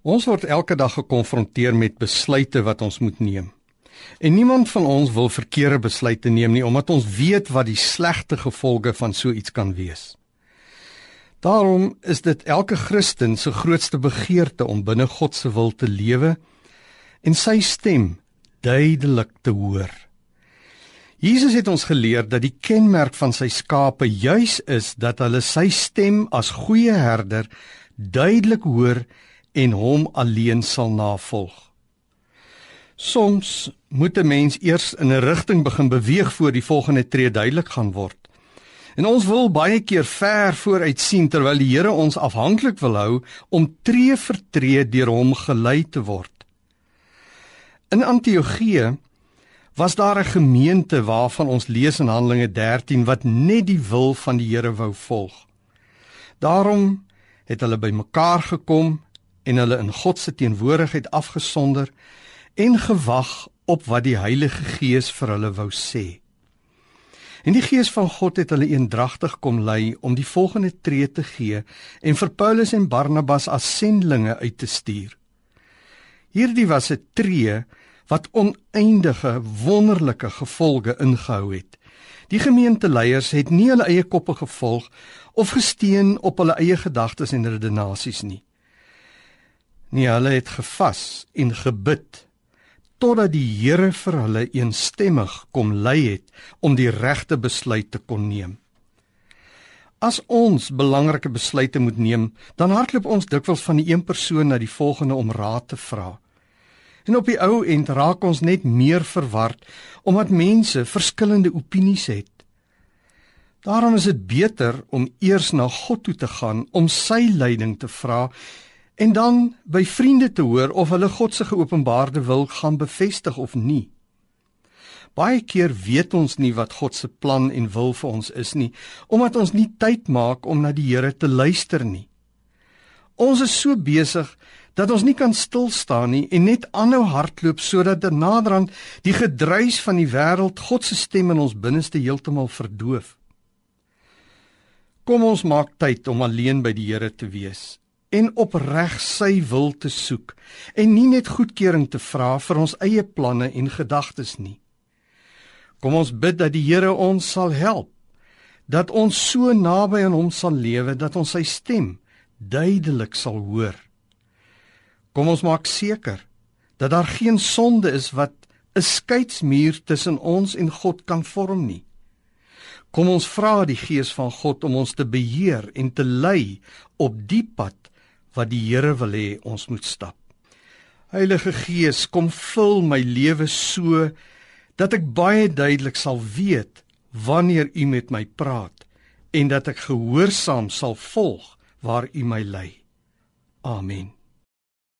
Ons word elke dag gekonfronteer met besluite wat ons moet neem. En niemand van ons wil verkeerde besluite neem nie omdat ons weet wat die slegte gevolge van so iets kan wees. Daarom is dit elke Christen se grootste begeerte om binne God se wil te lewe en sy stem duidelik te hoor. Jesus het ons geleer dat die kenmerk van sy skape juis is dat hulle sy stem as goeie herder duidelik hoor en hom alleen sal navolg. Soms moet 'n mens eers in 'n rigting begin beweeg voor die volgende tree duidelik gaan word. En ons wil baie keer ver vooruit sien terwyl die Here ons afhanklik wil hou om tree vir tree deur hom gelei te word. In Antiochië was daar 'n gemeente waarvan ons lees in Handelinge 13 wat net die wil van die Here wou volg. Daarom het hulle bymekaar gekom en hulle in God se teenwoordigheid afgesonder en gewag op wat die Heilige Gees vir hulle wou sê. En die Gees van God het hulle eendragtig kom lei om die volgende tree te gee en vir Paulus en Barnabas as sendlinge uit te stuur. Hierdie was 'n tree wat oneindige wonderlike gevolge ingehou het. Die gemeenteleiers het nie hulle eie koppe gevolg of gesteen op hulle eie gedagtes en redenasies nie. Nee, hulle het gevas en gebid totdat die Here vir hulle eensstemmig kom lei het om die regte besluit te kon neem. As ons belangrike besluite moet neem, dan hardloop ons dikwels van die een persoon na die volgende om raad te vra. En op die ou end raak ons net meer verward omdat mense verskillende opinies het. Daarom is dit beter om eers na God toe te gaan om sy leiding te vra en dan by vriende te hoor of hulle God se geopenbaarde wil gaan bevestig of nie. Baie keer weet ons nie wat God se plan en wil vir ons is nie, omdat ons nie tyd maak om na die Here te luister nie. Ons is so besig dat ons nie kan stil staan nie en net aanhou hardloop sodat dit naderhand die gedruis van die wêreld God se stem in ons binneste heeltemal verdoof. Kom ons maak tyd om alleen by die Here te wees en opreg sy wil te soek en nie net goedkeuring te vra vir ons eie planne en gedagtes nie. Kom ons bid dat die Here ons sal help dat ons so naby aan hom sal lewe dat ons sy stem duidelik sal hoor. Kom ons maak seker dat daar geen sonde is wat 'n skeidsmuur tussen ons en God kan vorm nie. Kom ons vra die Gees van God om ons te beheer en te lei op die pad wat die Here wil hê ons moet stap. Heilige Gees, kom vul my lewe so dat ek baie duidelik sal weet wanneer U met my praat en dat ek gehoorsaam sal volg waar U my lei. Amen.